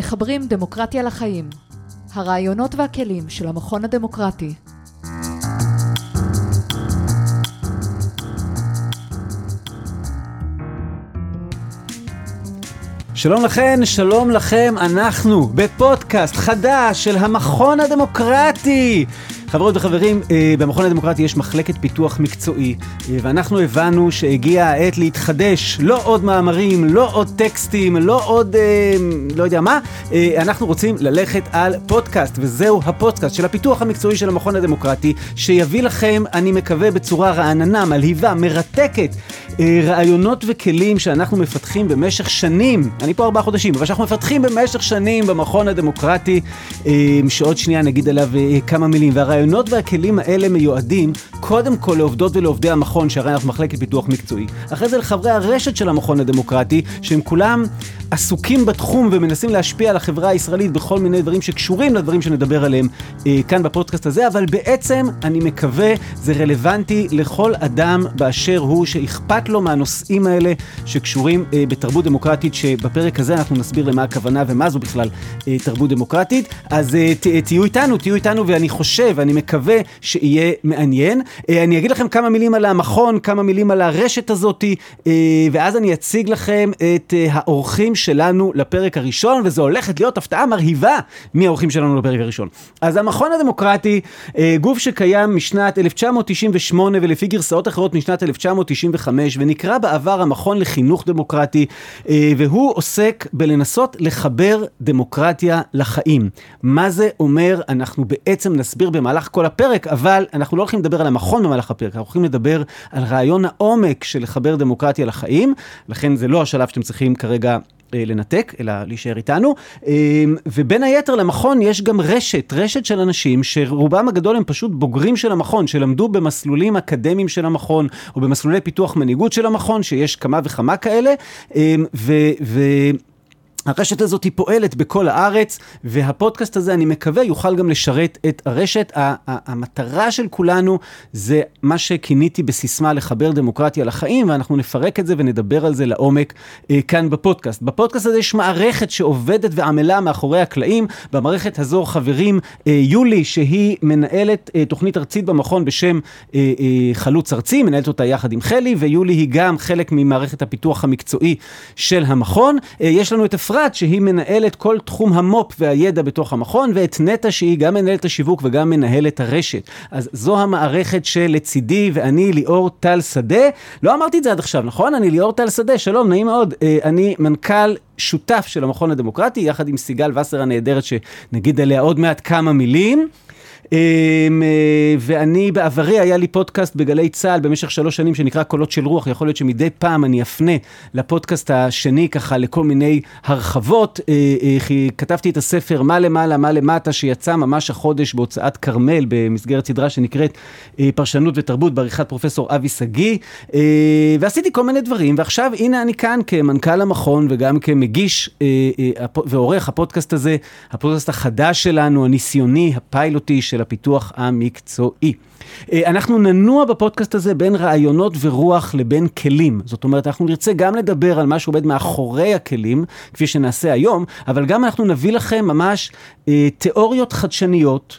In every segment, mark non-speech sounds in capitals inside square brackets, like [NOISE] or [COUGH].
מחברים דמוקרטיה לחיים. הרעיונות והכלים של המכון הדמוקרטי. שלום לכן, שלום לכם, אנחנו בפודקאסט חדש של המכון הדמוקרטי. חברות וחברים, אה, במכון הדמוקרטי יש מחלקת פיתוח מקצועי, אה, ואנחנו הבנו שהגיעה העת להתחדש, לא עוד מאמרים, לא עוד טקסטים, לא עוד אה, לא יודע מה, אנחנו רוצים ללכת על פודקאסט, וזהו הפודקאסט של הפיתוח המקצועי של המכון הדמוקרטי, שיביא לכם, אני מקווה, בצורה רעננה, מלהיבה, מרתקת, רעיונות וכלים שאנחנו מפתחים במשך שנים, אני פה ארבעה חודשים, אבל שאנחנו מפתחים במשך שנים במכון הדמוקרטי, שעוד שנייה נגיד עליו כמה מילים, והרעיון הרעיונות והכלים האלה מיועדים קודם כל לעובדות ולעובדי המכון, שהרי אנחנו מחלקת פיתוח מקצועי. אחרי זה לחברי הרשת של המכון הדמוקרטי, שהם כולם עסוקים בתחום ומנסים להשפיע על החברה הישראלית בכל מיני דברים שקשורים לדברים שנדבר עליהם אה, כאן בפודקאסט הזה, אבל בעצם, אני מקווה, זה רלוונטי לכל אדם באשר הוא, שאכפת לו מהנושאים האלה שקשורים אה, בתרבות דמוקרטית, שבפרק הזה אנחנו נסביר למה הכוונה ומה זו בכלל אה, תרבות דמוקרטית. אז אה, ת, תהיו איתנו, תהיו איתנו, ואני חושב, אני מקווה שיהיה מעניין. אה, אני אגיד לכם כמה מילים על המכון, כמה מילים על הרשת הזאת, אה, ואז אני אציג לכם את אה, האורחים שלנו לפרק הראשון, וזו הולכת להיות הפתעה מרהיבה מהאורחים שלנו לפרק הראשון. אז המכון הדמוקרטי, גוף שקיים משנת 1998 ולפי גרסאות אחרות משנת 1995, ונקרא בעבר המכון לחינוך דמוקרטי, והוא עוסק בלנסות לחבר דמוקרטיה לחיים. מה זה אומר? אנחנו בעצם נסביר במהלך כל הפרק, אבל אנחנו לא הולכים לדבר על המכון במהלך הפרק, אנחנו הולכים לדבר על רעיון העומק של לחבר דמוקרטיה לחיים, לכן זה לא השלב שאתם צריכים כרגע אה, לנתק, אלא להישאר איתנו. אה, ובין היתר למכון יש גם רשת, רשת של אנשים שרובם הגדול הם פשוט בוגרים של המכון, שלמדו במסלולים אקדמיים של המכון, או במסלולי פיתוח מנהיגות של המכון, שיש כמה וכמה כאלה, אה, ו... ו הרשת הזאת היא פועלת בכל הארץ, והפודקאסט הזה, אני מקווה, יוכל גם לשרת את הרשת. המטרה של כולנו זה מה שכיניתי בסיסמה לחבר דמוקרטיה לחיים, ואנחנו נפרק את זה ונדבר על זה לעומק אה, כאן בפודקאסט. בפודקאסט הזה יש מערכת שעובדת ועמלה מאחורי הקלעים. במערכת הזו חברים אה, יולי, שהיא מנהלת אה, תוכנית ארצית במכון בשם אה, אה, חלוץ ארצי, מנהלת אותה יחד עם חלי, ויולי היא גם חלק ממערכת הפיתוח המקצועי של המכון. אה, יש לנו את אפרת, שהיא מנהלת כל תחום המו"פ והידע בתוך המכון, ואת נטע, שהיא גם מנהלת השיווק וגם מנהלת הרשת. אז זו המערכת שלצידי, ואני ליאור טל שדה. לא אמרתי את זה עד עכשיו, נכון? אני ליאור טל שדה, שלום, נעים מאוד. אה, אני מנכ"ל שותף של המכון הדמוקרטי, יחד עם סיגל וסר הנהדרת, שנגיד עליה עוד מעט כמה מילים. אמ, אה, ואני בעברי, היה לי פודקאסט בגלי צה"ל במשך שלוש שנים שנקרא קולות של רוח, יכול להיות שמדי פעם אני אפנה לפודקאסט השני ככה לכל מיני הרחבות. אה, אה, כתבתי את הספר מה למעלה, מה למטה, שיצא ממש החודש בהוצאת כרמל במסגרת סדרה שנקראת פרשנות ותרבות בעריכת פרופסור אבי שגיא, ועשיתי כל מיני דברים, ועכשיו הנה אני כאן כמנכ"ל המכון וגם כמגיש ועורך הפודקאסט הזה, הפודקאסט החדש שלנו, הניסיוני, הפיילוטי של של הפיתוח המקצועי. אה, אנחנו ננוע בפודקאסט הזה בין רעיונות ורוח לבין כלים. זאת אומרת, אנחנו נרצה גם לדבר על מה שעובד מאחורי הכלים, כפי שנעשה היום, אבל גם אנחנו נביא לכם ממש אה, תיאוריות חדשניות.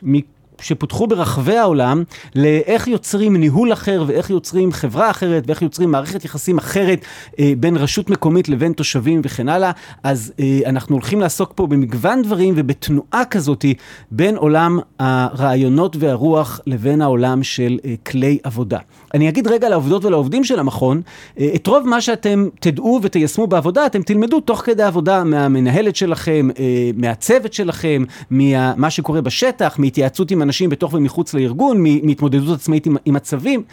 שפותחו ברחבי העולם, לאיך יוצרים ניהול אחר ואיך יוצרים חברה אחרת ואיך יוצרים מערכת יחסים אחרת אה, בין רשות מקומית לבין תושבים וכן הלאה. אז אה, אנחנו הולכים לעסוק פה במגוון דברים ובתנועה כזאת בין עולם הרעיונות והרוח לבין העולם של אה, כלי עבודה. אני אגיד רגע לעובדות ולעובדים של המכון, אה, את רוב מה שאתם תדעו ותיישמו בעבודה, אתם תלמדו תוך כדי עבודה מהמנהלת שלכם, אה, מהצוות שלכם, ממה שקורה בשטח, מהתייעצות עם אנשים בתוך ומחוץ לארגון, מהתמודדות עצמאית עם, עם הצווים.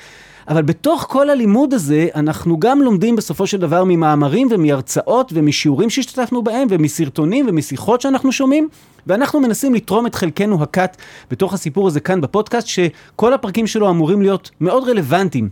אבל בתוך כל הלימוד הזה, אנחנו גם לומדים בסופו של דבר ממאמרים ומהרצאות ומשיעורים שהשתתפנו בהם ומסרטונים ומשיחות שאנחנו שומעים, ואנחנו מנסים לתרום את חלקנו הקט בתוך הסיפור הזה כאן בפודקאסט, שכל הפרקים שלו אמורים להיות מאוד רלוונטיים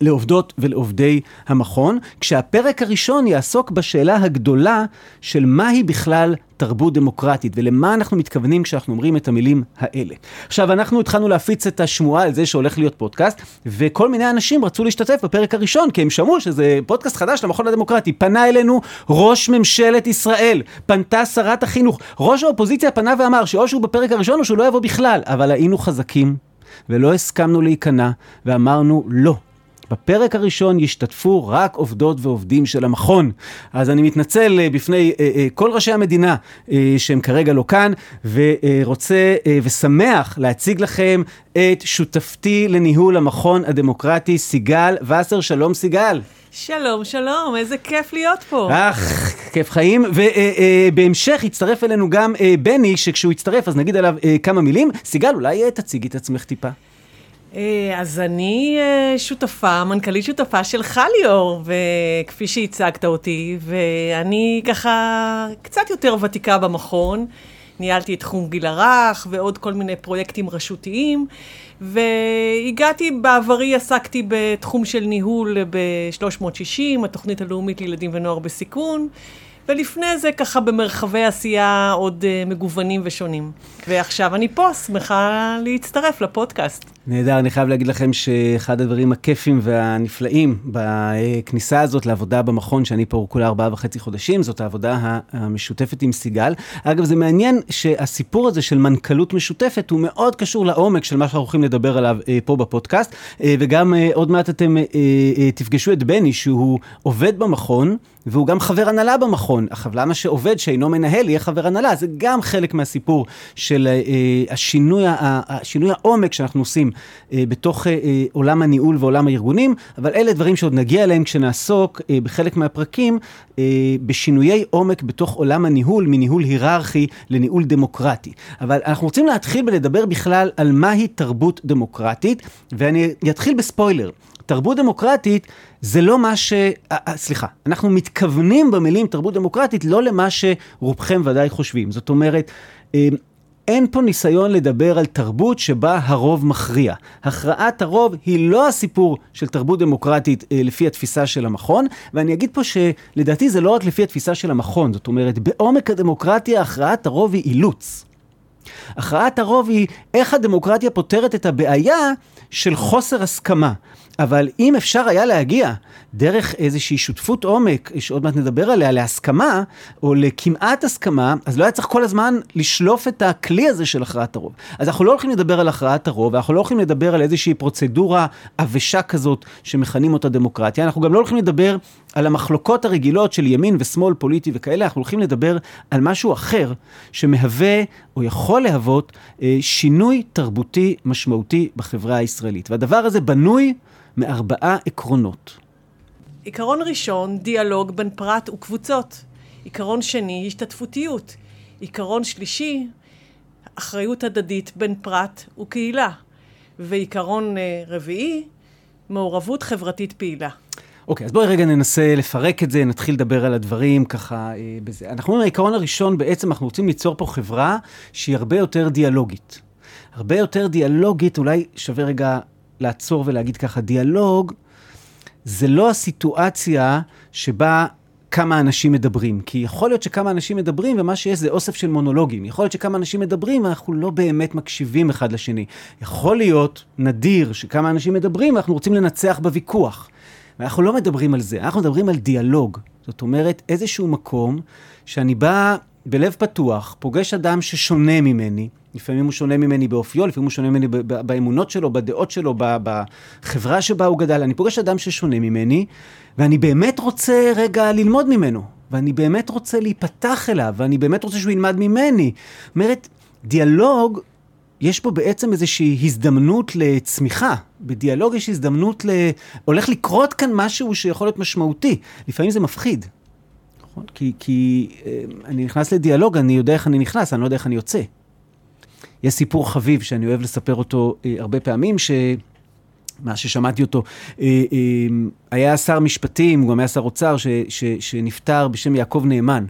לעובדות ולעובדי המכון, כשהפרק הראשון יעסוק בשאלה הגדולה של מהי בכלל תרבות דמוקרטית ולמה אנחנו מתכוונים כשאנחנו אומרים את המילים האלה. עכשיו, אנחנו התחלנו להפיץ את השמועה על זה שהולך להיות פודקאסט, וכל מיני אנשים רצו להשתתף בפרק הראשון, כי הם שמעו שזה פודקאסט חדש למכון הדמוקרטי. פנה אלינו ראש ממשלת ישראל, פנתה שרת החינוך. ראש האופוזיציה פנה ואמר שאו שהוא בפרק הראשון או שהוא לא יבוא בכלל, אבל היינו חזקים. ולא הסכמנו להיכנע, ואמרנו לא, בפרק הראשון ישתתפו רק עובדות ועובדים של המכון. אז אני מתנצל אה, בפני אה, אה, כל ראשי המדינה שהם כרגע לא כאן, ורוצה ושמח להציג לכם את שותפתי לניהול המכון הדמוקרטי, סיגל וסר. שלום סיגל. שלום, שלום, איזה כיף להיות פה. אך, כיף חיים. ובהמשך יצטרף אלינו גם בני, שכשהוא יצטרף אז נגיד עליו כמה מילים. סיגל, אולי תציגי את עצמך טיפה. אה, אז אני אה, שותפה, מנכ"לית שותפה של חליאור, וכפי שהצגת אותי, ואני ככה קצת יותר ותיקה במכון. ניהלתי את תחום גיל הרך ועוד כל מיני פרויקטים רשותיים, והגעתי, בעברי עסקתי בתחום של ניהול ב-360, התוכנית הלאומית לילדים ונוער בסיכון. ולפני זה ככה במרחבי עשייה עוד uh, מגוונים ושונים. ועכשיו אני פה, שמחה להצטרף לפודקאסט. נהדר, אני חייב להגיד לכם שאחד הדברים הכיפים והנפלאים בכניסה הזאת לעבודה במכון, שאני פה כולה ארבעה וחצי חודשים, זאת העבודה המשותפת עם סיגל. אגב, זה מעניין שהסיפור הזה של מנכ"לות משותפת הוא מאוד קשור לעומק של מה שאנחנו הולכים לדבר עליו אה, פה בפודקאסט, אה, וגם אה, עוד מעט אתם תפגשו את בני, שהוא עובד במכון. והוא גם חבר הנהלה במכון. עכשיו, למה שעובד שאינו מנהל יהיה חבר הנהלה? זה גם חלק מהסיפור של השינוי, השינוי העומק שאנחנו עושים בתוך אה, אה, עולם הניהול ועולם הארגונים, אבל אלה דברים שעוד נגיע אליהם כשנעסוק אה, בחלק מהפרקים אה, בשינויי עומק בתוך עולם הניהול, מניהול היררכי לניהול דמוקרטי. אבל אנחנו רוצים להתחיל ולדבר בכלל על מהי תרבות דמוקרטית, ואני אתחיל בספוילר. תרבות דמוקרטית זה לא מה ש... סליחה, אנחנו מתכוונים במילים תרבות דמוקרטית לא למה שרובכם ודאי חושבים. זאת אומרת, אין פה ניסיון לדבר על תרבות שבה הרוב מכריע. הכרעת הרוב היא לא הסיפור של תרבות דמוקרטית אה, לפי התפיסה של המכון, ואני אגיד פה שלדעתי זה לא רק לפי התפיסה של המכון, זאת אומרת, בעומק הדמוקרטיה הכרעת הרוב היא אילוץ. הכרעת הרוב היא איך הדמוקרטיה פותרת את הבעיה של חוסר הסכמה. אבל אם אפשר היה להגיע דרך איזושהי שותפות עומק, שעוד מעט נדבר עליה, להסכמה, או לכמעט הסכמה, אז לא היה צריך כל הזמן לשלוף את הכלי הזה של הכרעת הרוב. אז אנחנו לא הולכים לדבר על הכרעת הרוב, אנחנו לא הולכים לדבר על איזושהי פרוצדורה עבשה כזאת שמכנים אותה דמוקרטיה, אנחנו גם לא הולכים לדבר על המחלוקות הרגילות של ימין ושמאל פוליטי וכאלה, אנחנו הולכים לדבר על משהו אחר שמהווה, או יכול להוות, אה, שינוי תרבותי משמעותי בחברה הישראלית. והדבר הזה בנוי מארבעה עקרונות. עיקרון ראשון, דיאלוג בין פרט וקבוצות. עיקרון שני, השתתפותיות. עיקרון שלישי, אחריות הדדית בין פרט וקהילה. ועיקרון אה, רביעי, מעורבות חברתית פעילה. אוקיי, okay, אז בואי רגע ננסה לפרק את זה, נתחיל לדבר על הדברים ככה אה, בזה. אנחנו אומרים, העיקרון הראשון, בעצם אנחנו רוצים ליצור פה חברה שהיא הרבה יותר דיאלוגית. הרבה יותר דיאלוגית, אולי שווה רגע לעצור ולהגיד ככה, דיאלוג זה לא הסיטואציה שבה כמה אנשים מדברים. כי יכול להיות שכמה אנשים מדברים ומה שיש זה אוסף של מונולוגים. יכול להיות שכמה אנשים מדברים ואנחנו לא באמת מקשיבים אחד לשני. יכול להיות נדיר שכמה אנשים מדברים ואנחנו רוצים לנצח בוויכוח. ואנחנו לא מדברים על זה, אנחנו מדברים על דיאלוג. זאת אומרת, איזשהו מקום שאני בא בלב פתוח, פוגש אדם ששונה ממני, לפעמים הוא שונה ממני באופיו, לפעמים הוא שונה ממני באמונות שלו, בדעות שלו, בחברה שבה הוא גדל. אני פוגש אדם ששונה ממני, ואני באמת רוצה רגע ללמוד ממנו, ואני באמת רוצה להיפתח אליו, ואני באמת רוצה שהוא ילמד ממני. זאת אומרת, דיאלוג, יש פה בעצם איזושהי הזדמנות לצמיחה. בדיאלוג יש הזדמנות ל... הולך לקרות כאן משהו שיכול להיות משמעותי. לפעמים זה מפחיד. נכון? כי, כי אה, אני נכנס לדיאלוג, אני יודע איך אני נכנס, אני לא יודע איך אני יוצא. יש סיפור חביב שאני אוהב לספר אותו אה, הרבה פעמים, ש... מה ששמעתי אותו, אה, אה, היה שר משפטים, הוא גם היה שר אוצר, ש, ש, שנפטר בשם יעקב נאמן.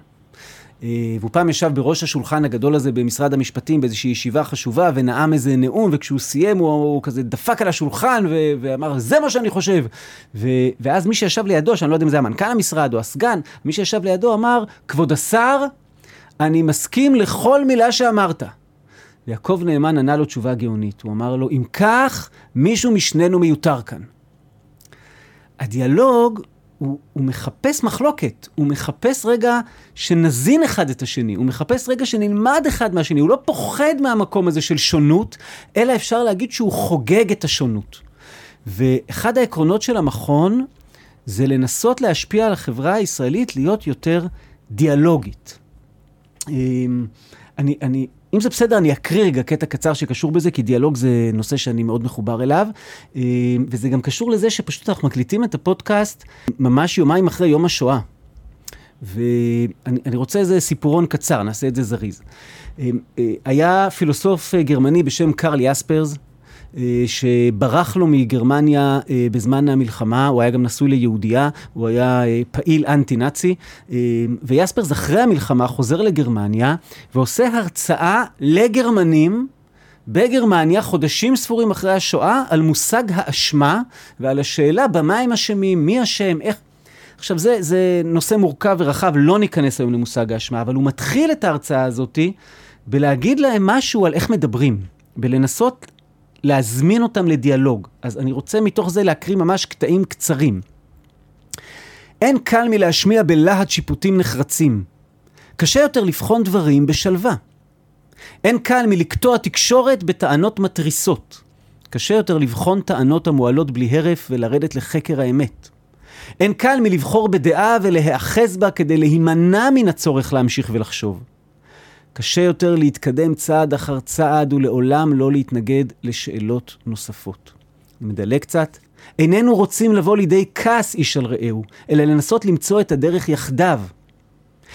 אה, והוא פעם ישב בראש השולחן הגדול הזה במשרד המשפטים באיזושהי ישיבה חשובה ונאם איזה נאום, וכשהוא סיים הוא, הוא כזה דפק על השולחן ו- ואמר, זה מה שאני חושב. ו- ואז מי שישב לידו, שאני לא יודע אם זה המנכ"ל המשרד או הסגן, מי שישב לידו אמר, כבוד השר, אני מסכים לכל מילה שאמרת. ויעקב נאמן ענה לו תשובה גאונית. הוא אמר לו, אם כך, מישהו משנינו מיותר כאן. הדיאלוג הוא, הוא מחפש מחלוקת, הוא מחפש רגע שנזין אחד את השני, הוא מחפש רגע שנלמד אחד מהשני, הוא לא פוחד מהמקום הזה של שונות, אלא אפשר להגיד שהוא חוגג את השונות. ואחד העקרונות של המכון זה לנסות להשפיע על החברה הישראלית להיות יותר דיאלוגית. אמ, אני, אני, אם זה בסדר, אני אקריא רגע קטע קצר שקשור בזה, כי דיאלוג זה נושא שאני מאוד מחובר אליו, אמ, וזה גם קשור לזה שפשוט אנחנו מקליטים את הפודקאסט ממש יומיים אחרי יום השואה. ואני רוצה איזה סיפורון קצר, נעשה את זה זריז. אמ, אה, היה פילוסוף אה, גרמני בשם קרל יספרס, אה, שברח לו מגרמניה אה, בזמן המלחמה, הוא היה גם נשוי ליהודייה, הוא היה אה, פעיל אנטי-נאצי, ויספרס אחרי המלחמה חוזר לגרמניה ועושה הרצאה לגרמנים. בגרמניה, חודשים ספורים אחרי השואה, על מושג האשמה ועל השאלה במה הם אשמים, מי אשם, איך... עכשיו, זה, זה נושא מורכב ורחב, לא ניכנס היום למושג האשמה, אבל הוא מתחיל את ההרצאה הזאתי בלהגיד להם משהו על איך מדברים, בלנסות להזמין אותם לדיאלוג. אז אני רוצה מתוך זה להקריא ממש קטעים קצרים. אין קל מלהשמיע בלהט שיפוטים נחרצים. קשה יותר לבחון דברים בשלווה. אין קל מלקטוע תקשורת בטענות מתריסות. קשה יותר לבחון טענות המועלות בלי הרף ולרדת לחקר האמת. אין קל מלבחור בדעה ולהיאחז בה כדי להימנע מן הצורך להמשיך ולחשוב. קשה יותר להתקדם צעד אחר צעד ולעולם לא להתנגד לשאלות נוספות. אני מדלג קצת. איננו רוצים לבוא לידי כעס איש על רעהו, אלא לנסות למצוא את הדרך יחדיו.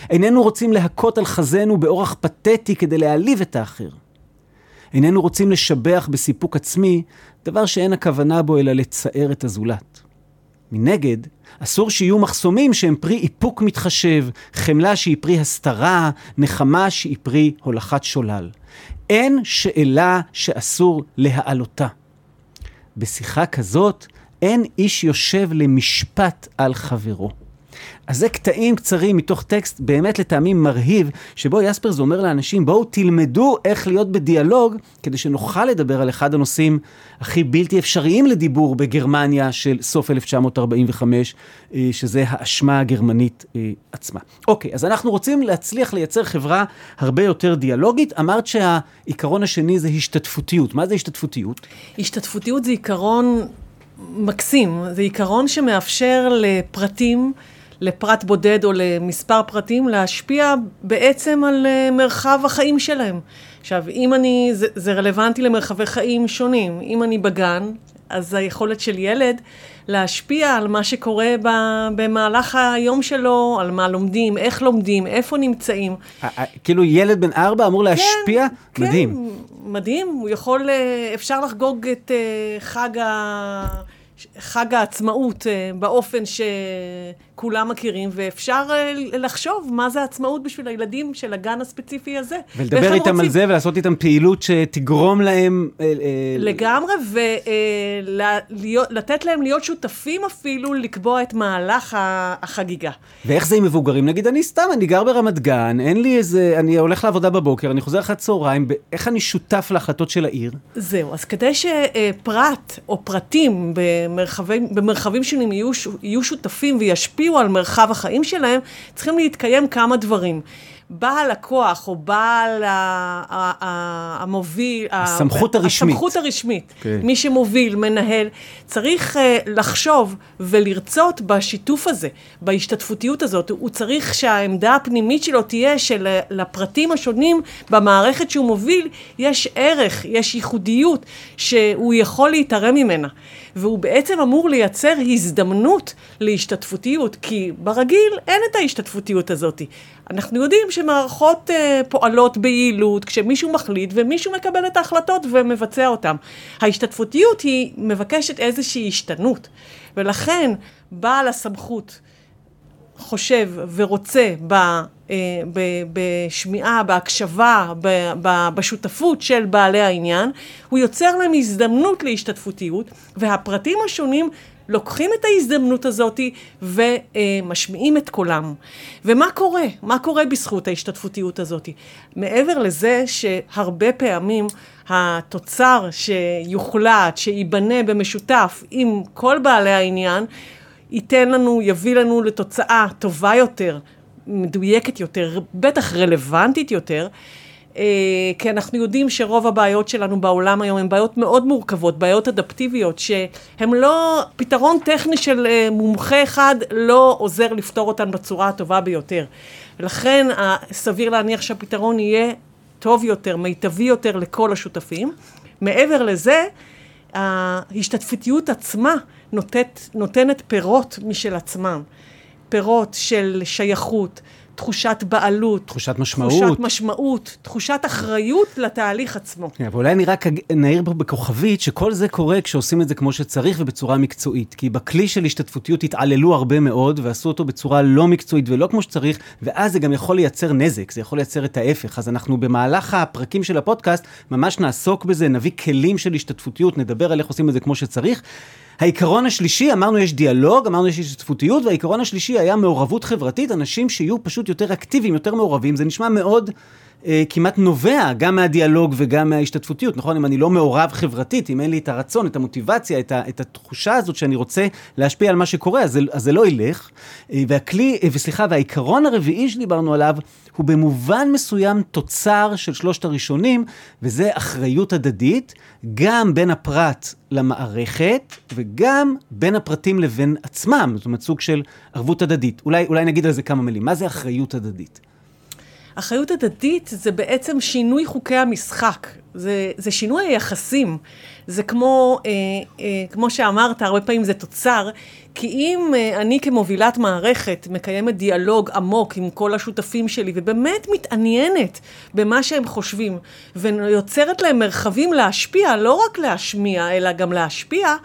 איננו רוצים להכות על חזנו באורח פתטי כדי להעליב את האחר. איננו רוצים לשבח בסיפוק עצמי, דבר שאין הכוונה בו אלא לצער את הזולת. מנגד, אסור שיהיו מחסומים שהם פרי איפוק מתחשב, חמלה שהיא פרי הסתרה, נחמה שהיא פרי הולכת שולל. אין שאלה שאסור להעלותה. בשיחה כזאת אין איש יושב למשפט על חברו. אז זה קטעים קצרים מתוך טקסט באמת לטעמי מרהיב, שבו יספרס אומר לאנשים, בואו תלמדו איך להיות בדיאלוג, כדי שנוכל לדבר על אחד הנושאים הכי בלתי אפשריים לדיבור בגרמניה של סוף 1945, אה, שזה האשמה הגרמנית אה, עצמה. אוקיי, אז אנחנו רוצים להצליח לייצר חברה הרבה יותר דיאלוגית. אמרת שהעיקרון השני זה השתתפותיות. מה זה השתתפותיות? השתתפותיות זה עיקרון מקסים, זה עיקרון שמאפשר לפרטים לפרט בודד או למספר פרטים, להשפיע בעצם על אה, מרחב החיים שלהם. עכשיו, אם אני, זה, זה רלוונטי למרחבי חיים שונים. אם אני בגן, אז היכולת של ילד להשפיע על מה שקורה ב, במהלך היום שלו, על מה לומדים, איך לומדים, איפה נמצאים. כאילו ילד בן ארבע אמור להשפיע? כן, מדהים. כן, מדהים. הוא יכול, אה, אפשר לחגוג את אה, חג ה... חג העצמאות באופן שכולם מכירים, ואפשר אה, לחשוב מה זה עצמאות בשביל הילדים של הגן הספציפי הזה. ולדבר איתם רוצים... על זה ולעשות איתם פעילות שתגרום להם... אה, לגמרי, ולתת להם להיות שותפים אפילו לקבוע את מהלך החגיגה. ואיך זה עם מבוגרים? נגיד, אני סתם, אני גר ברמת גן, אין לי איזה... אני הולך לעבודה בבוקר, אני חוזר אחרי הצהריים, איך אני שותף להחלטות של העיר? זהו, אז כדי שפרט או פרטים במרחבים, במרחבים שונים יהיו, יהיו שותפים וישפיעו על מרחב החיים שלהם, צריכים להתקיים כמה דברים. בעל הכוח או בעל המוביל, הסמכות הרשמית, הסמכות הרשמית, okay. כן. מי שמוביל, מנהל, צריך uh, לחשוב ולרצות בשיתוף הזה, בהשתתפותיות הזאת. הוא צריך שהעמדה הפנימית שלו תהיה שלפרטים השונים במערכת שהוא מוביל יש ערך, יש ייחודיות שהוא יכול להתערם ממנה. והוא בעצם אמור לייצר הזדמנות להשתתפותיות, כי ברגיל אין את ההשתתפותיות הזאת. אנחנו יודעים שמערכות uh, פועלות ביעילות כשמישהו מחליט ומישהו מקבל את ההחלטות ומבצע אותן. ההשתתפותיות היא מבקשת איזושהי השתנות, ולכן בעל הסמכות חושב ורוצה ב, אה, ב, בשמיעה, בהקשבה, ב, ב, בשותפות של בעלי העניין, הוא יוצר להם הזדמנות להשתתפותיות, והפרטים השונים לוקחים את ההזדמנות הזאת ומשמיעים את קולם. ומה קורה? מה קורה בזכות ההשתתפותיות הזאת? מעבר לזה שהרבה פעמים התוצר שיוחלט, שייבנה במשותף עם כל בעלי העניין, ייתן לנו, יביא לנו לתוצאה טובה יותר, מדויקת יותר, בטח רלוונטית יותר. אה, כי אנחנו יודעים שרוב הבעיות שלנו בעולם היום הן בעיות מאוד מורכבות, בעיות אדפטיביות, שהן לא, פתרון טכני של אה, מומחה אחד לא עוזר לפתור אותן בצורה הטובה ביותר. ולכן סביר להניח שהפתרון יהיה טוב יותר, מיטבי יותר לכל השותפים. מעבר לזה, ההשתתפותיות עצמה נותנת, נותנת פירות משל עצמם. פירות של שייכות, תחושת בעלות. תחושת משמעות. תחושת משמעות, תחושת אחריות לתהליך עצמו. כן, אבל אולי אני רק נעיר פה בכוכבית שכל זה קורה כשעושים את זה כמו שצריך ובצורה מקצועית. כי בכלי של השתתפותיות התעללו הרבה מאוד ועשו אותו בצורה לא מקצועית ולא כמו שצריך, ואז זה גם יכול לייצר נזק, זה יכול לייצר את ההפך. אז אנחנו במהלך הפרקים של הפודקאסט ממש נעסוק בזה, נביא כלים של השתתפותיות, נדבר על איך עושים את זה כמו שצריך. העיקרון השלישי, אמרנו יש דיאלוג, אמרנו יש השתתפותיות, והעיקרון השלישי היה מעורבות חברתית, אנשים שיהיו פשוט יותר אקטיביים, יותר מעורבים. זה נשמע מאוד אה, כמעט נובע גם מהדיאלוג וגם מההשתתפותיות, נכון? אם אני לא מעורב חברתית, אם אין לי את הרצון, את המוטיבציה, את, ה, את התחושה הזאת שאני רוצה להשפיע על מה שקורה, אז זה, אז זה לא ילך. אה, והכלי, אה, וסליחה, והעיקרון הרביעי שדיברנו עליו, הוא במובן מסוים תוצר של שלושת הראשונים, וזה אחריות הדדית, גם בין הפרט למערכת, וגם בין הפרטים לבין עצמם, זאת אומרת סוג של ערבות הדדית. אולי, אולי נגיד על זה כמה מילים. מה זה אחריות הדדית? אחריות הדדית זה בעצם שינוי חוקי המשחק, זה, זה שינוי היחסים. זה כמו, אה, אה, כמו שאמרת, הרבה פעמים זה תוצר, כי אם אה, אני כמובילת מערכת מקיימת דיאלוג עמוק עם כל השותפים שלי, ובאמת מתעניינת במה שהם חושבים, ויוצרת להם מרחבים להשפיע, לא רק להשמיע, אלא גם להשפיע,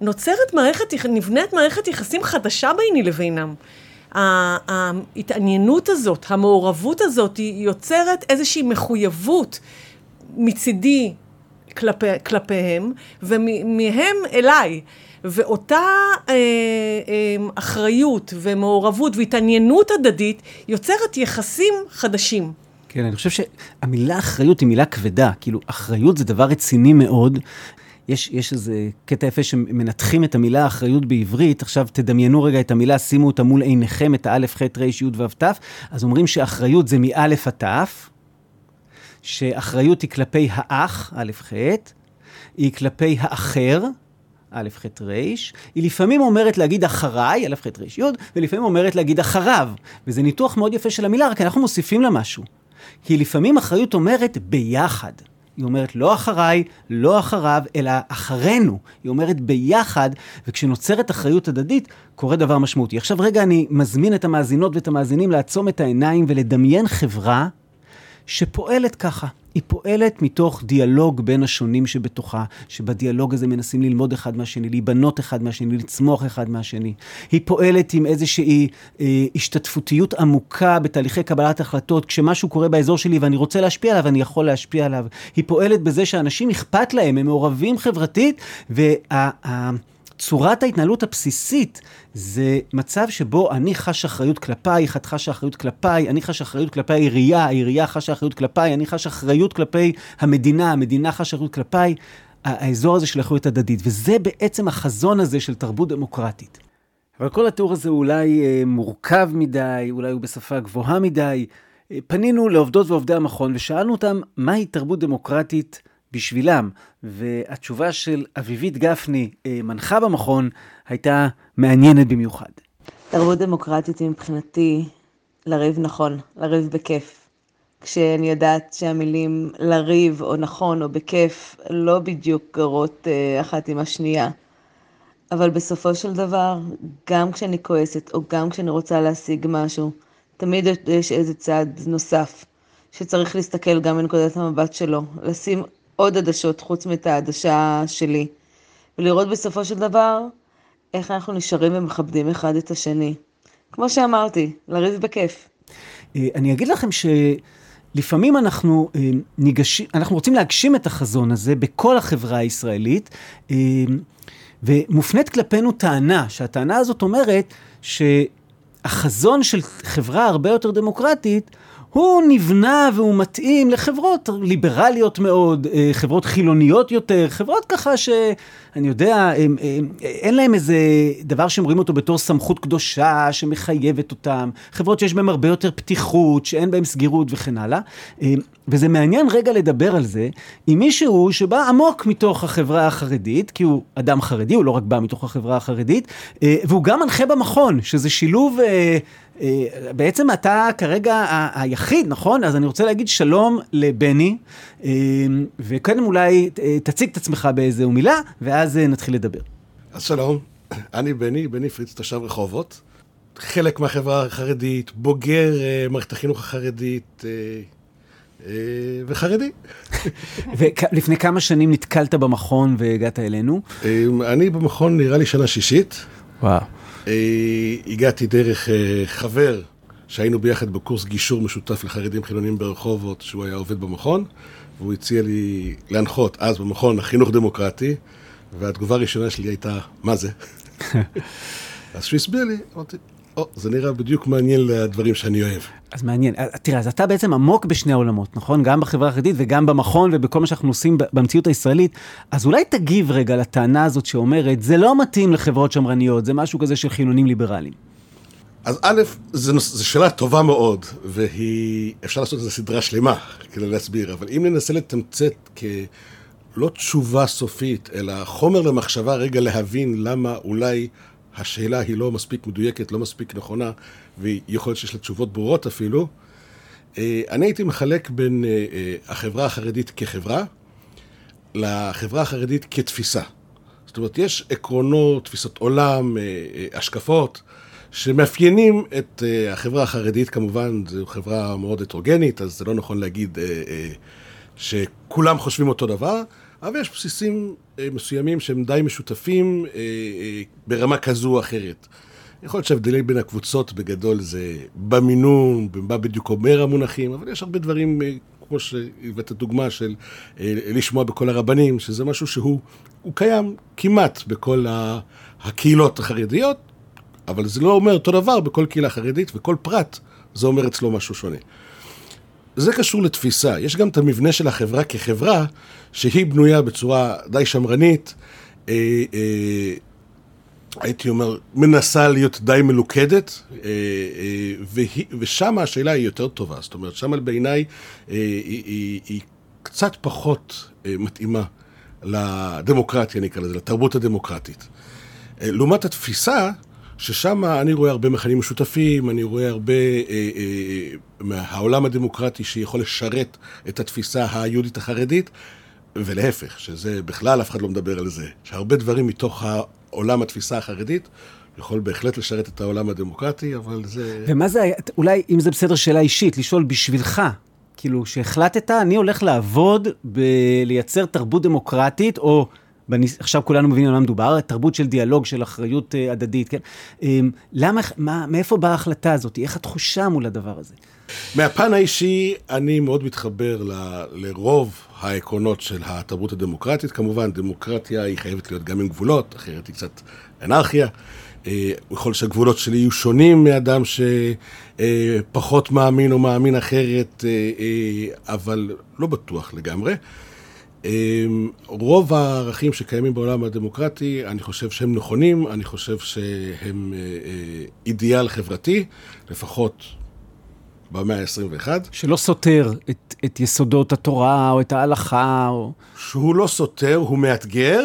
נוצרת מערכת, נבנית מערכת יחסים חדשה ביני לבינם. ההתעניינות הזאת, המעורבות הזאת, היא יוצרת איזושהי מחויבות מצידי כלפי, כלפיהם, ומהם אליי. ואותה אה, אה, אחריות ומעורבות והתעניינות הדדית יוצרת יחסים חדשים. כן, אני חושב שהמילה אחריות היא מילה כבדה. כאילו, אחריות זה דבר רציני מאוד. יש, יש איזה קטע יפה שמנתחים את המילה אחריות בעברית, עכשיו תדמיינו רגע את המילה, שימו אותה מול עיניכם, את האלף, ח', ר', י', ו', ת', אז אומרים שאחריות זה מאלף עד ת', שאחריות היא כלפי האח, א', ח', היא כלפי האחר, א', ח', ר', היא לפעמים אומרת להגיד אחריי, א', ח', ר', י', ולפעמים אומרת להגיד אחריו. וזה ניתוח מאוד יפה של המילה, רק אנחנו מוסיפים לה משהו. כי לפעמים אחריות אומרת ביחד. היא אומרת לא אחריי, לא אחריו, אלא אחרינו. היא אומרת ביחד, וכשנוצרת אחריות הדדית, קורה דבר משמעותי. עכשיו רגע אני מזמין את המאזינות ואת המאזינים לעצום את העיניים ולדמיין חברה שפועלת ככה. היא פועלת מתוך דיאלוג בין השונים שבתוכה, שבדיאלוג הזה מנסים ללמוד אחד מהשני, להיבנות אחד מהשני, לצמוח אחד מהשני. היא פועלת עם איזושהי אה, השתתפותיות עמוקה בתהליכי קבלת החלטות. כשמשהו קורה באזור שלי ואני רוצה להשפיע עליו, אני יכול להשפיע עליו. היא פועלת בזה שאנשים אכפת להם, הם מעורבים חברתית, וה... צורת ההתנהלות הבסיסית זה מצב שבו אני חש אחריות כלפייך, את חשה אחריות כלפיי, אני חש אחריות כלפי העירייה, העירייה חשה אחריות כלפיי, אני חש אחריות כלפי המדינה, המדינה חשה אחריות כלפיי. האזור הזה של אחריות הדדית, וזה בעצם החזון הזה של תרבות דמוקרטית. אבל כל התיאור הזה אולי אה, מורכב מדי, אולי הוא בשפה גבוהה מדי. אה, פנינו לעובדות ועובדי המכון ושאלנו אותם מהי תרבות דמוקרטית בשבילם. והתשובה של אביבית גפני, אה, מנחה במכון, הייתה מעניינת במיוחד. תרבות דמוקרטית היא מבחינתי לריב נכון, לריב בכיף. כשאני יודעת שהמילים לריב או נכון או בכיף לא בדיוק גרות אה, אחת עם השנייה. אבל בסופו של דבר, גם כשאני כועסת או גם כשאני רוצה להשיג משהו, תמיד יש איזה צעד נוסף שצריך להסתכל גם מנקודת המבט שלו, לשים עוד עדשות חוץ מאת העדשה שלי, ולראות בסופו של דבר איך אנחנו נשארים ומכבדים אחד את השני. כמו שאמרתי, לריב בכיף. אה, אני אגיד לכם שלפעמים אנחנו אה, ניגשים, אנחנו רוצים להגשים את החזון הזה בכל החברה הישראלית, אה, ומופנית כלפינו טענה, שהטענה הזאת אומרת שהחזון של חברה הרבה יותר דמוקרטית הוא נבנה והוא מתאים לחברות ליברליות מאוד, חברות חילוניות יותר, חברות ככה שאני יודע, הם, הם, אין להם איזה דבר שהם רואים אותו בתור סמכות קדושה שמחייבת אותם, חברות שיש בהן הרבה יותר פתיחות, שאין בהן סגירות וכן הלאה. וזה מעניין רגע לדבר על זה עם מישהו שבא עמוק מתוך החברה החרדית, כי הוא אדם חרדי, הוא לא רק בא מתוך החברה החרדית, והוא גם מנחה במכון, שזה שילוב... בעצם אתה כרגע היחיד, נכון? אז אני רוצה להגיד שלום לבני, וקודם אולי תציג את עצמך באיזו מילה, ואז נתחיל לדבר. אז שלום, [CLEARS THROAT] אני בני, בני פריץ, תושב רחובות. חלק מהחברה החרדית, בוגר מערכת החינוך החרדית. וחרדי. ולפני כמה שנים נתקלת במכון והגעת אלינו? אני במכון נראה לי שנה שישית. וואו. הגעתי דרך חבר שהיינו ביחד בקורס גישור משותף לחרדים חילונים ברחובות, שהוא היה עובד במכון, והוא הציע לי להנחות אז במכון החינוך דמוקרטי, והתגובה הראשונה שלי הייתה, מה זה? [LAUGHS] אז כשהוא הסביר לי, אמרתי, או, זה נראה בדיוק מעניין לדברים שאני אוהב. אז מעניין. תראה, אז אתה בעצם עמוק בשני העולמות, נכון? גם בחברה החרדית וגם במכון ובכל מה שאנחנו עושים במציאות הישראלית. אז אולי תגיב רגע לטענה הזאת שאומרת, זה לא מתאים לחברות שמרניות, זה משהו כזה של חילונים ליברליים. אז א', זו שאלה טובה מאוד, והיא, אפשר לעשות איזו סדרה שלמה כדי להסביר, אבל אם ננסה לתמצת כלא תשובה סופית, אלא חומר למחשבה רגע להבין למה אולי השאלה היא לא מספיק מדויקת, לא מספיק נכונה, ויכול להיות שיש לה תשובות ברורות אפילו. אני הייתי מחלק בין החברה החרדית כחברה לחברה החרדית כתפיסה. זאת אומרת, יש עקרונות, תפיסות עולם, השקפות, שמאפיינים את החברה החרדית, כמובן, זו חברה מאוד הטרוגנית, אז זה לא נכון להגיד שכולם חושבים אותו דבר, אבל יש בסיסים מסוימים שהם די משותפים ברמה כזו או אחרת. יכול להיות שההבדלים בין הקבוצות בגדול זה במינון, במה בדיוק אומר המונחים, אבל יש הרבה דברים, כמו שהבאת דוגמה של לשמוע בכל הרבנים, שזה משהו שהוא קיים כמעט בכל הקהילות החרדיות, אבל זה לא אומר אותו דבר בכל קהילה חרדית, וכל פרט זה אומר אצלו משהו שונה. זה קשור לתפיסה. יש גם את המבנה של החברה כחברה, שהיא בנויה בצורה די שמרנית, אה, אה, הייתי אומר, מנסה להיות די מלוכדת, אה, אה, ושם השאלה היא יותר טובה. זאת אומרת, שם בעיניי אה, היא, היא, היא קצת פחות אה, מתאימה לדמוקרטיה, נקרא לזה, לתרבות הדמוקרטית. אה, לעומת התפיסה, ששם אני רואה הרבה מכנים משותפים, אני רואה הרבה אה, אה, מהעולם הדמוקרטי שיכול לשרת את התפיסה היהודית החרדית, ולהפך, שזה בכלל אף אחד לא מדבר על זה, שהרבה דברים מתוך העולם התפיסה החרדית יכול בהחלט לשרת את העולם הדמוקרטי, אבל זה... ומה זה אולי אם זה בסדר שאלה אישית, לשאול בשבילך, כאילו שהחלטת, אני הולך לעבוד בלייצר תרבות דמוקרטית, או... בניס... עכשיו כולנו מבינים על מה מדובר, תרבות של דיאלוג, של אחריות uh, הדדית, כן? Um, למה, מה, מאיפה באה ההחלטה הזאת? איך התחושה מול הדבר הזה? מהפן האישי, אני מאוד מתחבר ל, לרוב העקרונות של התרבות הדמוקרטית. כמובן, דמוקרטיה היא חייבת להיות גם עם גבולות, אחרת היא קצת אנרכיה. יכול להיות שהגבולות שלי יהיו שונים מאדם שפחות מאמין או מאמין אחרת, אבל לא בטוח לגמרי. רוב הערכים שקיימים בעולם הדמוקרטי, אני חושב שהם נכונים, אני חושב שהם אידיאל חברתי, לפחות במאה ה-21. שלא סותר את, את יסודות התורה או את ההלכה. או... שהוא לא סותר, הוא מאתגר.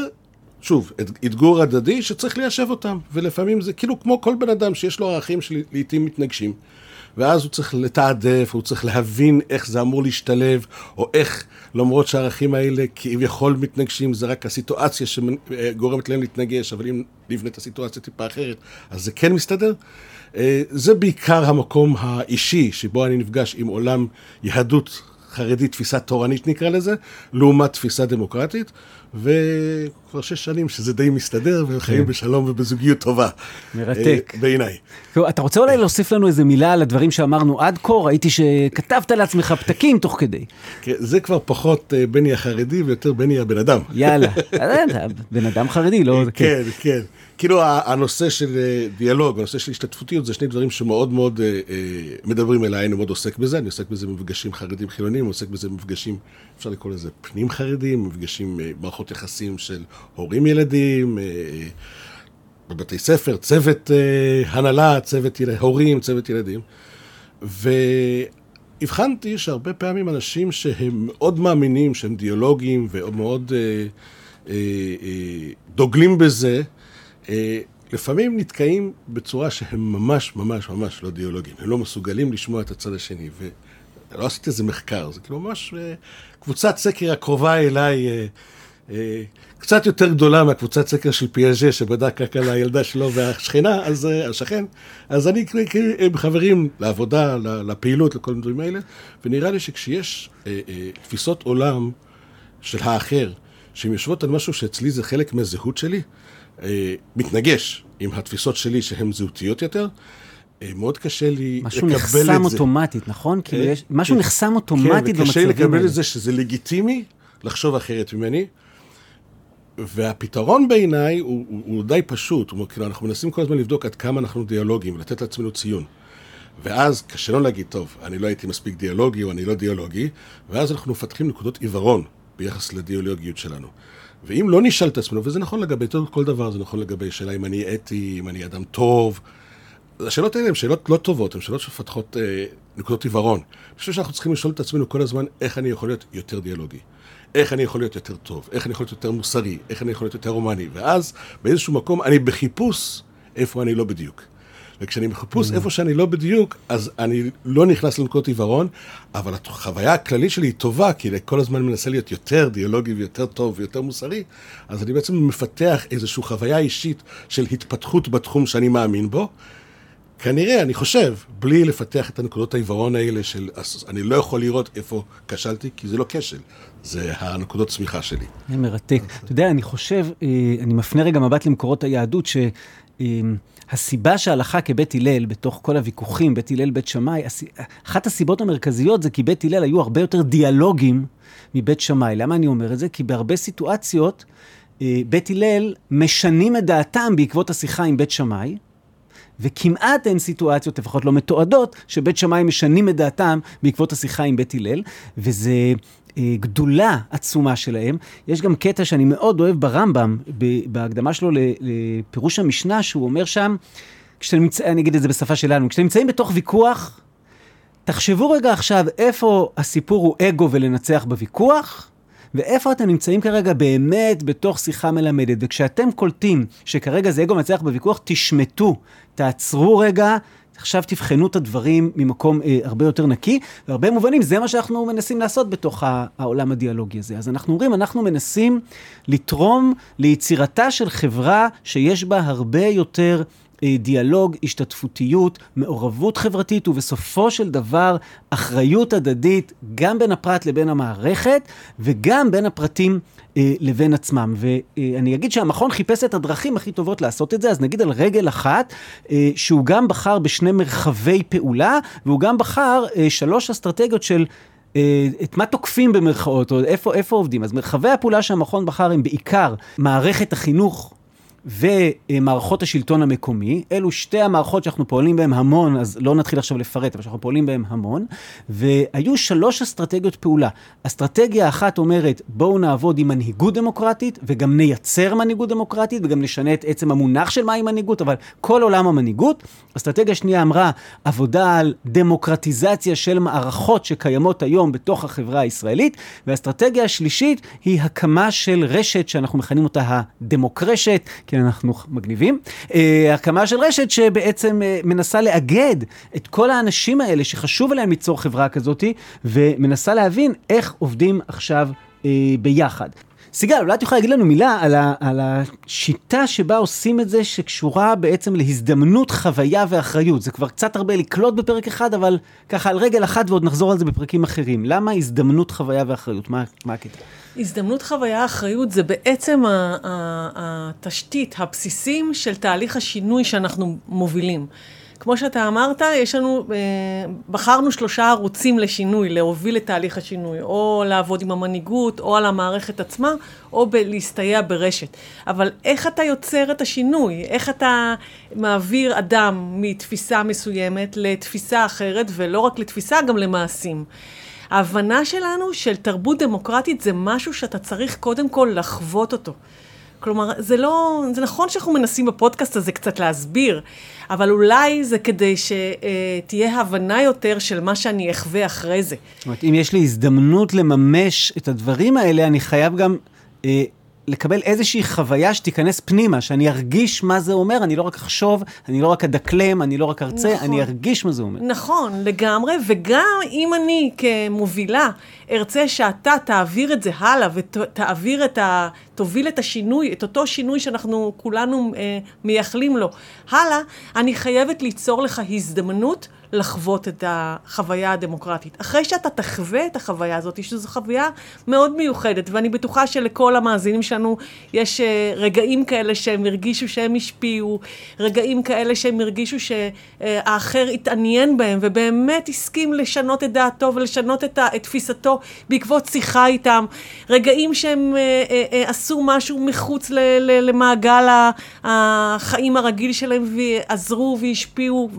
שוב, אתגור הדדי שצריך ליישב אותם, ולפעמים זה כאילו כמו כל בן אדם שיש לו ערכים שלעיתים מתנגשים. ואז הוא צריך לתעדף, הוא צריך להבין איך זה אמור להשתלב, או איך, למרות שהערכים האלה כביכול מתנגשים, זה רק הסיטואציה שגורמת להם להתנגש, אבל אם נבנה את הסיטואציה טיפה אחרת, אז זה כן מסתדר. זה בעיקר המקום האישי שבו אני נפגש עם עולם יהדות חרדית, תפיסה תורנית נקרא לזה, לעומת תפיסה דמוקרטית. וכבר שש שנים שזה די מסתדר, והם חיים כן. בשלום ובזוגיות טובה. מרתק. אה, בעיניי. אתה רוצה אולי להוסיף לנו איזה מילה על הדברים שאמרנו עד כה? ראיתי שכתבת לעצמך פתקים תוך כדי. כן, זה כבר פחות אה, בני החרדי ויותר בני הבן אדם. יאללה. [LAUGHS] אתה בן אדם חרדי, לא... כן, כן. כאילו ה- הנושא של אה, דיאלוג, הנושא של השתתפותיות, זה שני דברים שמאוד מאוד אה, אה, מדברים אליי, אני מאוד עוסק בזה, אני עוסק בזה במפגשים חרדים חילונים, אני עוסק בזה במפגשים, אפשר לקרוא לזה פנים חרדים, מפגשים, אה, מערכות יחסים של הורים ילדים, אה, בבתי ספר, צוות אה, הנהלה, צוות. הורים, צוות ילדים. והבחנתי שהרבה פעמים אנשים שהם מאוד מאמינים שהם דיאלוגים ומאוד אה, אה, אה, דוגלים בזה, אה, לפעמים נתקעים בצורה שהם ממש ממש ממש לא דיאלוגים. הם לא מסוגלים לשמוע את הצד השני. ולא עשיתי איזה מחקר, זה כאילו ממש אה, קבוצת סקר הקרובה אליי. אה, אה, קצת יותר גדולה מהקבוצת סקר של פיאז'ה שבדק רק על הילדה שלו והשכנה, אז השכן, אז אני כאילו, הם חברים לעבודה, לפעילות, לכל הדברים האלה, ונראה לי שכשיש תפיסות עולם של האחר, שהן יושבות על משהו שאצלי זה חלק מהזהות שלי, מתנגש עם התפיסות שלי שהן זהותיות יותר, מאוד קשה לי משהו לקבל את זה. נחסם אוטומטית, נכון? כאילו אה, יש... משהו כן. נחסם אוטומטית כן, וקשה לי במצבים לקבל האלה. את זה שזה לגיטימי לחשוב אחרת ממני. והפתרון בעיניי הוא, הוא, הוא די פשוט, הוא, כאילו, אנחנו מנסים כל הזמן לבדוק עד כמה אנחנו דיאלוגים ולתת לעצמנו ציון. ואז קשה לנו להגיד, טוב, אני לא הייתי מספיק דיאלוגי או אני לא דיאלוגי, ואז אנחנו מפתחים נקודות עיוורון ביחס לדיאלוגיות שלנו. ואם לא נשאל את עצמנו, וזה נכון לגבי כל דבר, זה נכון לגבי שאלה אם אני אתי, אם אני אדם טוב, השאלות האלה הן שאלות לא טובות, הן שאלות שמפתחות אה, נקודות עיוורון. אני חושב שאנחנו צריכים לשאול את עצמנו כל הזמן איך אני יכול להיות יותר דיאלוגי. איך אני יכול להיות יותר טוב, איך אני יכול להיות יותר מוסרי, איך אני יכול להיות יותר הומני. ואז באיזשהו מקום אני בחיפוש איפה אני לא בדיוק. וכשאני בחיפוש איפה שאני לא בדיוק, אז אני לא נכנס לנקודות עיוורון, אבל החוויה הכללית שלי היא טובה, כי אני כל הזמן מנסה להיות יותר דיאלוגי ויותר טוב ויותר מוסרי, אז אני בעצם מפתח איזושהי חוויה אישית של התפתחות בתחום שאני מאמין בו, כנראה, אני חושב, בלי לפתח את הנקודות העיוורון האלה של אני לא יכול לראות איפה כשלתי, כי זה לא כשל, זה הנקודות צמיחה שלי. זה מרתק. אתה יודע, אני חושב, אה, אני מפנה רגע מבט למקורות היהדות, שהסיבה שהלכה כבית הלל, בתוך כל הוויכוחים, בית הלל, בית שמאי, אחת הסיבות המרכזיות זה כי בית הלל היו הרבה יותר דיאלוגים מבית שמאי. למה אני אומר את זה? כי בהרבה סיטואציות, אה, בית הלל משנים את דעתם בעקבות השיחה עם בית שמאי, וכמעט אין סיטואציות, לפחות לא מתועדות, שבית שמאי משנים את דעתם בעקבות השיחה עם בית הלל, וזה אה, גדולה עצומה שלהם. יש גם קטע שאני מאוד אוהב ברמב"ם, בהקדמה שלו לפירוש המשנה, שהוא אומר שם, כשאתם נמצאים, אני אגיד את זה בשפה שלנו, כשאתם נמצאים בתוך ויכוח, תחשבו רגע עכשיו איפה הסיפור הוא אגו ולנצח בוויכוח, ואיפה אתם נמצאים כרגע באמת בתוך שיחה מלמדת. וכשאתם קולטים שכרגע זה אגו מנצח בוויכוח, תשמטו, תעצרו רגע. עכשיו תבחנו את הדברים ממקום אה, הרבה יותר נקי, והרבה מובנים זה מה שאנחנו מנסים לעשות בתוך העולם הדיאלוגי הזה. אז אנחנו אומרים, אנחנו מנסים לתרום ליצירתה של חברה שיש בה הרבה יותר דיאלוג, השתתפותיות, מעורבות חברתית, ובסופו של דבר אחריות הדדית, גם בין הפרט לבין המערכת, וגם בין הפרטים אה, לבין עצמם. ואני אגיד שהמכון חיפש את הדרכים הכי טובות לעשות את זה, אז נגיד על רגל אחת, אה, שהוא גם בחר בשני מרחבי פעולה, והוא גם בחר אה, שלוש אסטרטגיות של... אה, את מה תוקפים במרכאות, או איפה, איפה עובדים. אז מרחבי הפעולה שהמכון בחר הם בעיקר מערכת החינוך ומערכות השלטון המקומי. אלו שתי המערכות שאנחנו פועלים בהן המון, אז לא נתחיל עכשיו לפרט, אבל שאנחנו פועלים בהן המון. והיו שלוש אסטרטגיות פעולה. אסטרטגיה אחת אומרת, בואו נעבוד עם מנהיגות דמוקרטית, וגם נייצר מנהיגות דמוקרטית, וגם נשנה את עצם המונח של מהי מנהיגות, אבל כל עולם המנהיגות. אסטרטגיה שנייה אמרה, עבודה על דמוקרטיזציה של מערכות שקיימות היום בתוך החברה הישראלית. והאסטרטגיה השלישית היא הקמה של רשת שאנחנו מכנים אותה הדמוקרשת, כי אנחנו מגניבים. אה, הקמה של רשת שבעצם אה, מנסה לאגד את כל האנשים האלה שחשוב להם ליצור חברה כזאת, ומנסה להבין איך עובדים עכשיו אה, ביחד. סיגל, אולי את יכולה להגיד לנו מילה על, ה, על השיטה שבה עושים את זה, שקשורה בעצם להזדמנות, חוויה ואחריות. זה כבר קצת הרבה לקלוט בפרק אחד, אבל ככה על רגל אחת ועוד נחזור על זה בפרקים אחרים. למה הזדמנות, חוויה ואחריות? מה, מה הקטע? הזדמנות, חוויה, אחריות זה בעצם התשתית, הבסיסים של תהליך השינוי שאנחנו מובילים. כמו שאתה אמרת, יש לנו, אה, בחרנו שלושה ערוצים לשינוי, להוביל את תהליך השינוי, או לעבוד עם המנהיגות, או על המערכת עצמה, או ב- להסתייע ברשת. אבל איך אתה יוצר את השינוי? איך אתה מעביר אדם מתפיסה מסוימת לתפיסה אחרת, ולא רק לתפיסה, גם למעשים. ההבנה שלנו של תרבות דמוקרטית זה משהו שאתה צריך קודם כל לחוות אותו. כלומר, זה לא, זה נכון שאנחנו מנסים בפודקאסט הזה קצת להסביר, אבל אולי זה כדי שתהיה הבנה יותר של מה שאני אחווה אחרי זה. זאת אומרת, אם יש לי הזדמנות לממש את הדברים האלה, אני חייב גם אה, לקבל איזושהי חוויה שתיכנס פנימה, שאני ארגיש מה זה אומר, אני לא רק אחשוב, אני לא רק אדקלם, אני לא רק ארצה, נכון. אני ארגיש מה זה אומר. נכון, לגמרי, וגם אם אני כמובילה ארצה שאתה תעביר את זה הלאה ותעביר את ה... תוביל את השינוי, את אותו שינוי שאנחנו כולנו אה, מייחלים לו הלאה, אני חייבת ליצור לך הזדמנות לחוות את החוויה הדמוקרטית. אחרי שאתה תחווה את החוויה הזאת, שזו חוויה מאוד מיוחדת, ואני בטוחה שלכל המאזינים שלנו יש אה, רגעים כאלה שהם הרגישו שהם השפיעו, רגעים כאלה שהם הרגישו שהאחר התעניין בהם, ובאמת הסכים לשנות את דעתו ולשנות את, תפיסתו בעקבות שיחה איתם, רגעים שהם אה, אה, עשו משהו מחוץ למעגל החיים הרגיל שלהם ועזרו והשפיעו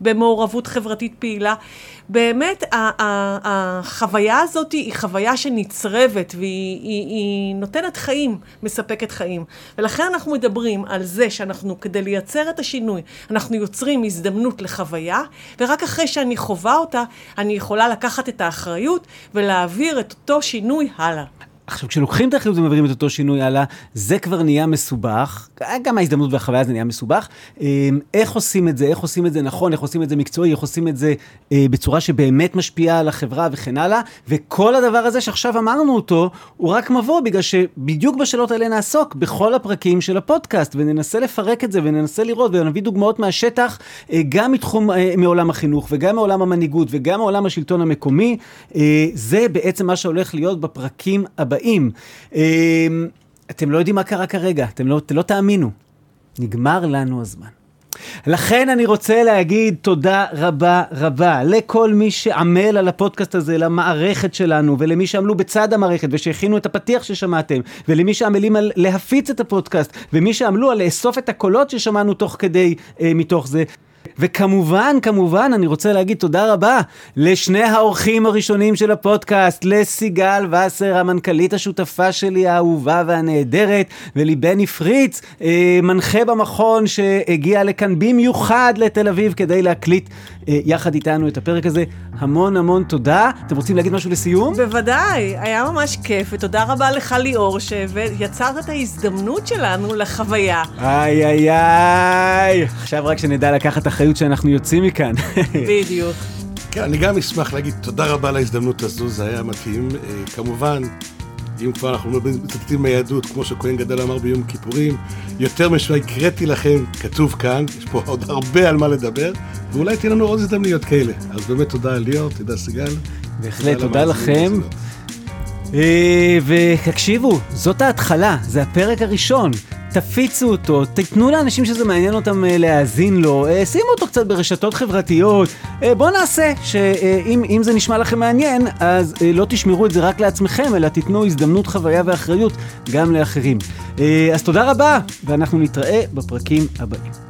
במעורבות חברתית פעילה. באמת, החוויה הזאת היא חוויה שנצרבת והיא היא, היא נותנת חיים, מספקת חיים. ולכן אנחנו מדברים על זה שאנחנו, כדי לייצר את השינוי, אנחנו יוצרים הזדמנות לחוויה, ורק אחרי שאני חווה אותה, אני יכולה לקחת את האחריות ולהעביר את אותו שינוי הלאה. עכשיו, כשלוקחים את האחריות ומעבירים את אותו שינוי הלאה, זה כבר נהיה מסובך. גם ההזדמנות והחוויה זה נהיה מסובך. אמ, איך עושים את זה, איך עושים את זה נכון, איך עושים את זה מקצועי, איך עושים את זה אה, בצורה שבאמת משפיעה על החברה וכן הלאה. וכל הדבר הזה שעכשיו אמרנו אותו, הוא רק מבוא, בגלל שבדיוק בשאלות האלה נעסוק בכל הפרקים של הפודקאסט, וננסה לפרק את זה, וננסה לראות, ונביא דוגמאות מהשטח, אה, גם מתחום, אה, מעולם החינוך, וגם מעולם המנהיגות, וגם מעולם השלטון המקומי. זה בעצם מה שהולך להיות בפרקים הבאים. הבאים. אמ, אתם לא יודעים מה קרה כרגע, אתם לא, אתם לא תאמינו. נגמר לנו הזמן. לכן אני רוצה להגיד תודה רבה רבה לכל מי שעמל על הפודקאסט הזה, למערכת שלנו, ולמי שעמלו בצד המערכת ושהכינו את הפתיח ששמעתם, ולמי שעמלים על להפיץ את הפודקאסט, ומי שעמלו על לאסוף את הקולות ששמענו תוך כדי, אה, מתוך זה. וכמובן, כמובן, אני רוצה להגיד תודה רבה לשני האורחים הראשונים של הפודקאסט, לסיגל וסר, המנכ"לית השותפה שלי, האהובה והנהדרת, ולבני פריץ, אה, מנחה במכון שהגיע לכאן במיוחד לתל אביב כדי להקליט אה, יחד איתנו את הפרק הזה. המון המון תודה. אתם רוצים להגיד משהו לסיום? בוודאי, היה ממש כיף, ותודה רבה לך ליאור, שיצרת את ההזדמנות שלנו לחוויה. איי איי איי, עכשיו רק שנדע לקחת אחריות שאנחנו יוצאים מכאן. בדיוק. כן, אני גם אשמח להגיד תודה רבה על ההזדמנות הזו, זה היה מתאים. אה, כמובן, אם כבר אנחנו מצטטים מהיהדות, כמו שכהן גדל אמר ביום כיפורים, יותר משהו הקראתי לכם, כתוב כאן, יש פה עוד הרבה על מה לדבר, ואולי תהיה לנו עוד הזדמנויות כאלה. אז באמת תודה ליאור, תודה סיגל. בהחלט, תודה לכם. אה, ותקשיבו, זאת ההתחלה, זה הפרק הראשון. תפיצו אותו, תיתנו לאנשים שזה מעניין אותם אה, להאזין לו, אה, שימו אותו קצת ברשתות חברתיות. בואו נעשה שאם זה נשמע לכם מעניין, אז לא תשמרו את זה רק לעצמכם, אלא תיתנו הזדמנות, חוויה ואחריות גם לאחרים. אז תודה רבה, ואנחנו נתראה בפרקים הבאים.